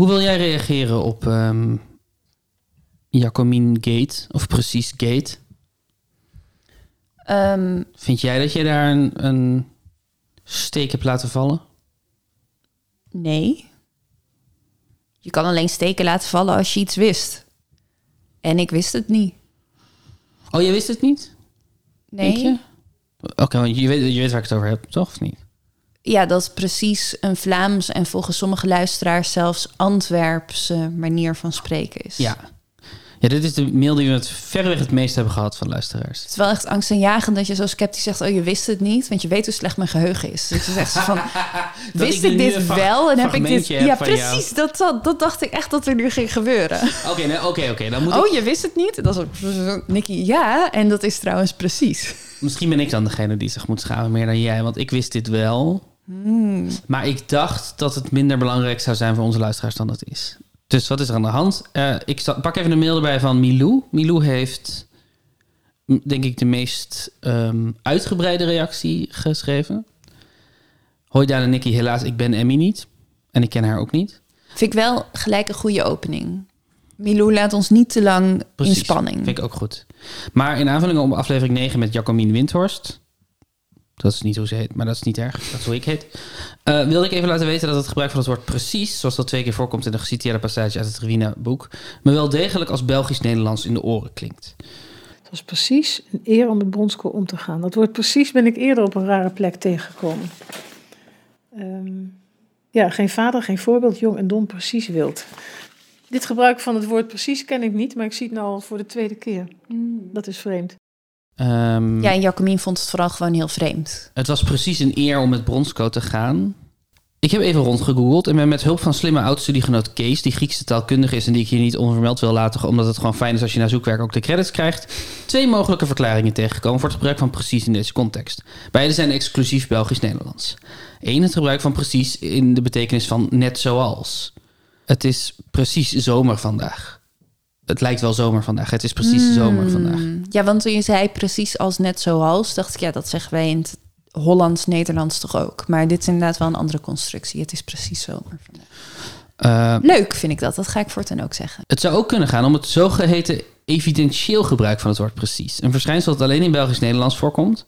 Hoe wil jij reageren op Jacomine Gate of precies Gate? Ehm, Vind jij dat je daar een, een steek hebt laten vallen? nee. Je kan alleen steken laten vallen als je iets wist. En ik wist het niet. Oh, je wist het niet? Nee. Oké, want je weet, je weet waar ik het over heb, toch? Of niet? Ja, dat is precies een Vlaams en volgens sommige luisteraars zelfs Antwerpse manier van spreken is. Ja. Ja, dit is de mail die we het verreweg het meest hebben gehad van luisteraars. Het is wel echt angstaanjagend dat je zo sceptisch zegt... oh, je wist het niet, want je weet hoe slecht mijn geheugen is. Dus je zegt van, wist ik dit wel? En heb ik dit... heb Ja, jou. precies. Dat, dat, dat dacht ik echt dat er nu ging gebeuren. Oké, nee, oké, ik... Oh, je wist het niet? Dat is. Nicky, ja. En dat is trouwens precies. Misschien ben ik dan degene die zich moet schamen meer dan jij, want ik wist dit wel. Hmm. Maar ik dacht dat het minder belangrijk zou zijn voor onze luisteraars dan het is. Dus wat is er aan de hand? Eh, ik pak even een mail erbij van Milou. Milou heeft, denk ik, de meest ehm, uitgebreide reactie geschreven. Hoi Daan en Nicky, helaas, ik ben Emmy niet. En ik ken haar ook niet. Vind ik wel gelijk een goede opening. Milou laat ons niet te lang Precies, in spanning. Vind ik ook goed. Maar in aanvulling op aflevering 9 met Jacomien Windhorst. Dat is niet hoe ze heet, maar dat is niet erg. Dat is hoe ik heet. Eh, wilde ik even laten weten dat het gebruik van het woord precies, zoals dat twee keer voorkomt in de geciteerde passage uit het Rewina-boek, me wel degelijk als Belgisch-Nederlands in de oren klinkt. Het was precies een eer om met Bronsko om te gaan. Dat woord precies ben ik eerder op een rare plek tegengekomen. Ehm, ja, geen vader, geen voorbeeld, jong en dom, precies wild. Dit gebruik van het woord precies ken ik niet, maar ik zie het nou al voor de tweede keer. Dat is vreemd. Ehm, Ja, en Jacomien vond het vooral gewoon heel vreemd. Het was precies een eer om met Bronsco te gaan. Ik heb even rondgegoogeld en ben met hulp van slimme oud-studiegenoot Kees, die Griekse taalkundige is en die ik hier niet onvermeld wil laten, omdat het gewoon fijn is als je na zoekwerk ook de credits krijgt, twee mogelijke verklaringen tegengekomen voor het gebruik van precies in deze context. Beide zijn exclusief Belgisch-Nederlands. Eén, het gebruik van precies in de betekenis van net zoals. Het is precies zomer vandaag. Het lijkt wel zomer vandaag. Het is precies zomer vandaag. Hmm. Ja, want toen je zei precies als net zoals, dacht ik, ja, dat zeggen wij in het Hollands-Nederlands toch ook. Maar dit is inderdaad wel een andere constructie. Het is precies zomer vandaag. Eh, Leuk vind ik dat. Dat ga ik voortaan ook zeggen. Het zou ook kunnen gaan om het zogeheten evidentieel gebruik van het woord precies. Een verschijnsel dat alleen in Belgisch-Nederlands voorkomt.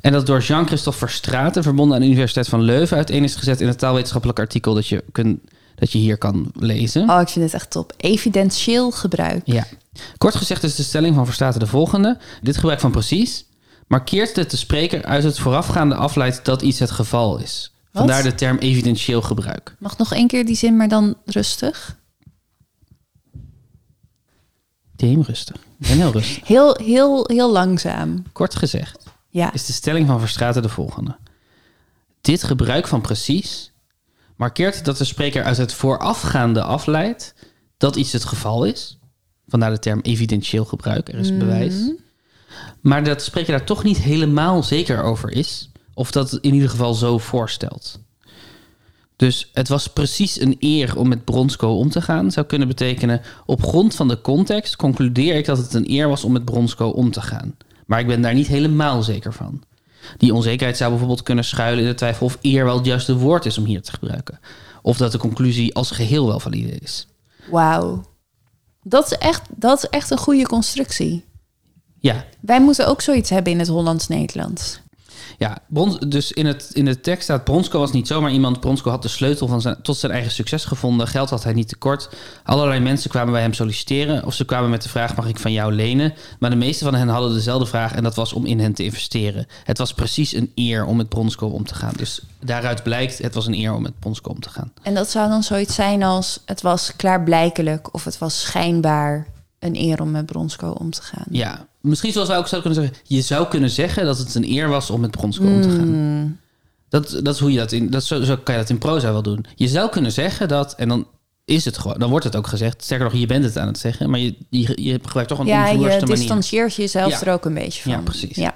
En dat door Jean-Christophe Verstraeten, verbonden aan de Universiteit van Leuven, uiteen is gezet in het taalwetenschappelijk artikel dat je, kun, dat je hier kan lezen. Oh, ik vind het echt top. Evidentieel gebruik. Ja. Kort gezegd is de stelling van Verstraeten de volgende. Dit gebruik van precies markeert dat de spreker uit het voorafgaande afleidt dat iets het geval is. Vandaar de term evidentieel gebruik. Mag nog één keer die zin, maar dan rustig. Deem rustig. Ik ben heel rustig. Heel, heel, heel langzaam. Kort gezegd. Ja. is de stelling van Verstraeten de volgende. Dit gebruik van precies markeert dat de spreker uit het voorafgaande afleidt dat iets het geval is. Vandaar de term evidentieel gebruik, er is bewijs. Maar dat de spreker daar toch niet helemaal zeker over is. Of dat het in ieder geval zo voorstelt. Dus het was precies een eer om met Bronsco om te gaan. Zou kunnen betekenen, op grond van de context concludeer ik dat het een eer was om met Bronsco om te gaan. Maar ik ben daar niet helemaal zeker van. Die onzekerheid zou bijvoorbeeld kunnen schuilen in de twijfel of eer wel het juiste woord is om hier te gebruiken. Of dat de conclusie als geheel wel valide is. Wauw. Dat is, echt, dat is echt een goede constructie. Ja, Wij moeten ook zoiets hebben in het Hollands-Nederlands. Ja, Brons, dus in, het, in de tekst staat... Bronsko was niet zomaar iemand. Bronsko had de sleutel van zijn, tot zijn eigen succes gevonden. Geld had hij niet tekort. Allerlei mensen kwamen bij hem solliciteren. Of ze kwamen met de vraag, mag ik van jou lenen? Maar de meeste van hen hadden dezelfde vraag... en dat was om in hen te investeren. Het was precies een eer om met Bronsko om te gaan. Dus daaruit blijkt, het was een eer om met Bronsko om te gaan. En dat zou dan zoiets zijn als... het was klaarblijkelijk of het was schijnbaar een eer om met Bronsco om te gaan. Ja, misschien zoals wij ook zouden kunnen zeggen... je zou kunnen zeggen dat het een eer was om met Bronsko om te gaan. Dat, dat is hoe je dat in... Dat, zo, zo kan je dat in proza wel doen. Je zou kunnen zeggen dat... en dan is het gewoon... dan wordt het ook gezegd. Sterker nog, je bent het aan het zeggen... maar je, je, je gebruikt toch een Ja, je manier. distancieert jezelf Ja. er ook een beetje van. Ja, precies. Ja,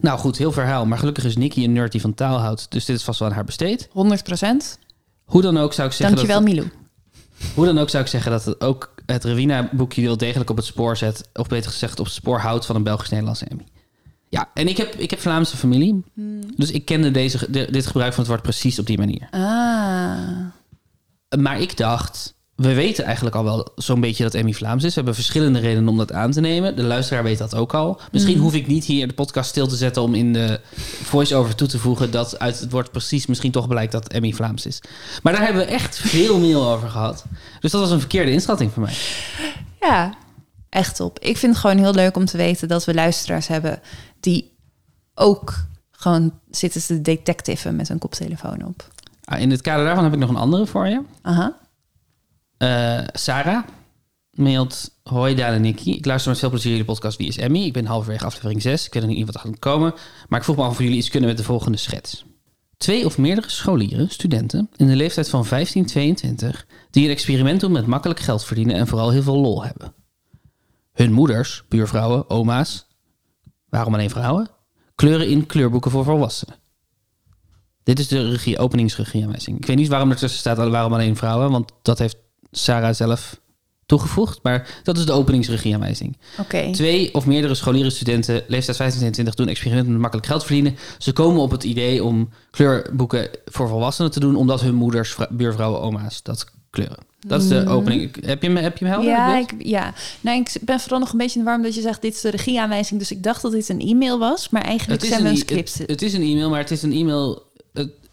Nou goed, heel verhaal. Maar gelukkig is Nicky een nerd die van taal houdt. Dus dit is vast wel aan haar besteed. 100 procent. Hoe dan ook zou ik zeggen... Dankjewel, dat, Milou. Hoe dan ook zou ik zeggen dat het ook het Rewina-boekje wel degelijk op het spoor zet. Of beter gezegd op het spoor houdt van een Belgisch-Nederlandse Emmy. Ja, en ik heb, ik heb Vlaamse familie. Hmm. Dus ik kende deze, de- dit gebruik van het woord precies op die manier. Ah. Maar ik dacht, we weten eigenlijk al wel zo'n beetje dat Emmy Vlaams is. We hebben verschillende redenen om dat aan te nemen. De luisteraar weet dat ook al. Misschien Mhm. hoef ik niet hier de podcast stil te zetten om in de voice-over toe te voegen dat uit het woord precies misschien toch blijkt dat Emmy Vlaams is. Maar daar hebben we echt veel meer over gehad. Dus dat was een verkeerde inschatting van mij. Ja, echt op. Ik vind het gewoon heel leuk om te weten dat we luisteraars hebben die ook gewoon zitten te detectiven met een koptelefoon op. Ah, in het kader daarvan heb ik nog een andere voor je. Aha. Eh, Sarah mailt... Hoi Daan en Nicky. Ik luister met veel plezier jullie podcast Wie is Emmy? Ik ben halverwege aflevering 6. Ik weet nog niet wat er gaat komen. Maar ik vroeg me af of jullie iets kunnen met de volgende schets. Twee of meerdere scholieren, studenten, in de leeftijd van 15, 22... die een experiment doen met makkelijk geld verdienen en vooral heel veel lol hebben. Hun moeders, buurvrouwen, oma's... Waarom alleen vrouwen? Kleuren in kleurboeken voor volwassenen. Dit is de regie, openingsregieaanwijzing. Ik weet niet waarom er tussen staat waarom alleen vrouwen, want dat heeft Sarah zelf toegevoegd. Maar dat is de openingsregieaanwijzing. Oké. Twee of meerdere scholieren, studenten, leeftijd 15 en 20 doen experimenten met makkelijk geld verdienen. Ze komen op het idee om kleurboeken voor volwassenen te doen, omdat hun moeders, vrou- buurvrouwen, oma's dat kleuren. Dat is de opening. Heb je hem, heb je hem helder? Ja, ik, ja. Nou, ik ben vooral nog een beetje in de warm dat je zegt... dit is de regieaanwijzing, dus ik dacht dat dit een e-mail was. Maar eigenlijk zijn we een e- script. het, het is een e-mail, maar het is een e-mail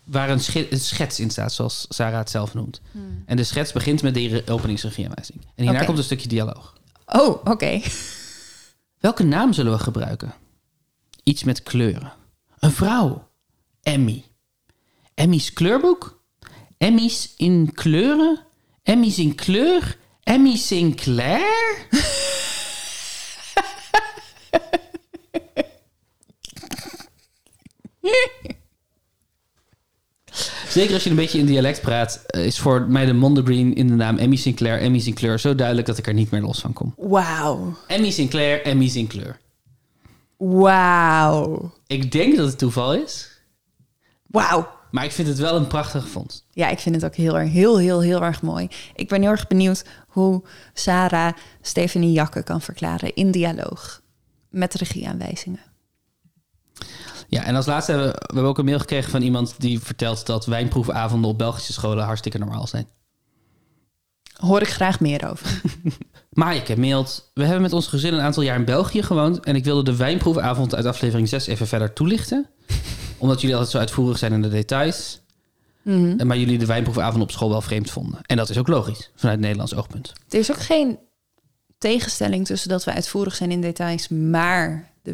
waar een, sche- een schets in staat, zoals Sarah het zelf noemt. En de schets begint met de re- openingsregieaanwijzing. En hierna komt een stukje dialoog. Oh, oké. Welke naam zullen we gebruiken? Iets met kleuren. Een vrouw. Emmy. Emmy's kleurboek? Emmy's in kleuren? Emmy's in kleur? Emmy Sinclair? Zeker als je een beetje in dialect praat, eh, is voor mij de Mondegreen in de naam Emmy Sinclair, Emmy Sinclair zo duidelijk dat ik er niet meer los van kom. Wauw. Emmy Sinclair, Emmy Sinclair. Wauw. Ik denk dat het toeval is, Wauw. maar ik vind het wel een prachtige vondst. Ja, ik vind het ook heel erg, heel, heel, heel erg mooi. Ik ben heel erg benieuwd hoe Sarah Stephanie Jakke kan verklaren in dialoog met regieaanwijzingen. Ja, en als laatste hebben we, we hebben ook een mail gekregen van iemand die vertelt dat wijnproefavonden op Belgische scholen hartstikke normaal zijn. Hoor ik graag meer over. Maaike mailt, we hebben met ons gezin een aantal jaar in België gewoond en ik wilde de wijnproefavond uit aflevering 6 even verder toelichten. Omdat jullie altijd zo uitvoerig zijn in de details. En Maar jullie de wijnproefavond op school wel vreemd vonden. En dat is ook logisch, vanuit het Nederlands oogpunt. Er is ook geen tegenstelling tussen dat we uitvoerig zijn in details, maar de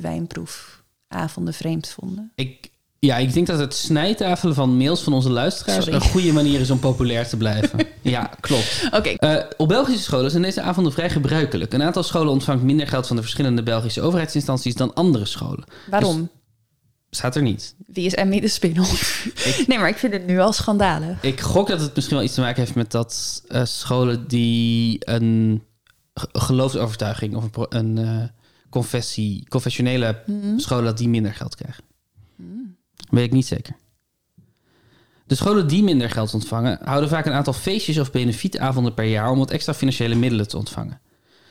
wijnproefavonden vreemd vonden. Ik, ja, ik denk dat het snijtafelen van mails van onze luisteraars Sorry. een goede manier is om populair te blijven. ja, klopt. Oké, Eh, op Belgische scholen zijn deze avonden vrij gebruikelijk. Een aantal scholen ontvangt minder geld van de verschillende Belgische overheidsinstanties dan andere scholen. waarom? Staat er niet. Wie is Emmy de spin-off? Nee, maar ik vind het nu al schandalen. Ik gok dat het misschien wel iets te maken heeft met dat eh, scholen die een ge- geloofsovertuiging of een eh, confessie, confessionele scholen, dat die minder geld krijgen. Weet ik niet zeker. De scholen die minder geld ontvangen, houden vaak een aantal feestjes of benefietavonden per jaar om wat extra financiële middelen te ontvangen.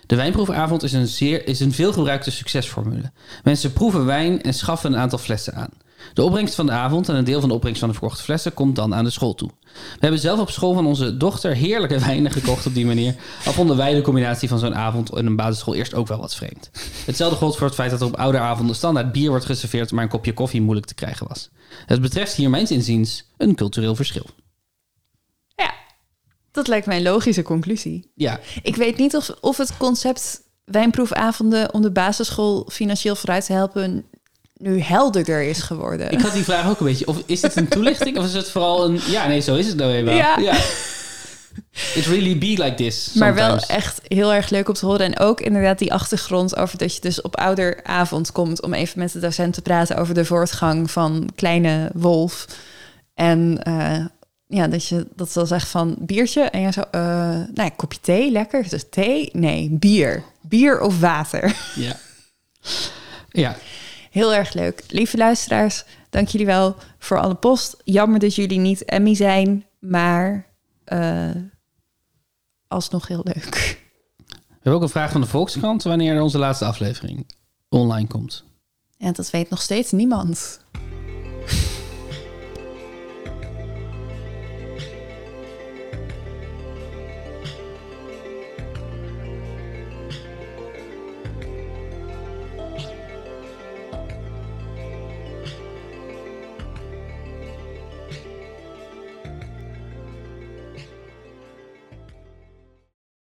De wijnproefavond is een, zeer, is een veelgebruikte succesformule. Mensen proeven wijn en schaffen een aantal flessen aan. De opbrengst van de avond en een deel van de opbrengst van de verkochte flessen komt dan aan de school toe. We hebben zelf op school van onze dochter heerlijke wijnen gekocht op die manier. Al vonden wij de combinatie van zo'n avond in een basisschool eerst ook wel wat vreemd. Hetzelfde geldt voor het feit dat er op ouderavonden standaard bier wordt geserveerd, maar een kopje koffie moeilijk te krijgen was. Het betreft hier mijns inziens een cultureel verschil. Ja, dat lijkt mij een logische conclusie. Ja, Ik weet niet of, of het concept wijnproefavonden om de basisschool financieel vooruit te helpen nu helderder is geworden. ik had die vraag ook een beetje. Of is dit een toelichting of is het vooral een... Ja, nee, zo is het nou eenmaal. Ja. It really be like this Maar wel sometimes. echt heel erg leuk om te horen. En ook inderdaad die achtergrond over dat je dus op ouderavond komt... om even met de docent te praten over de voortgang van kleine Wolf. En eh, ja, dat je dat zal zegt van biertje. En je zo, eh nou ja, kopje thee, lekker. Dus thee? Nee, bier. Bier of water. Ja. Ja, Heel erg leuk. Lieve luisteraars, dank jullie wel voor alle post. Jammer dat jullie niet Emmy zijn, maar eh, alsnog heel leuk. we hebben ook een vraag van de Volkskrant wanneer onze laatste aflevering online komt. Ja, dat weet nog steeds niemand.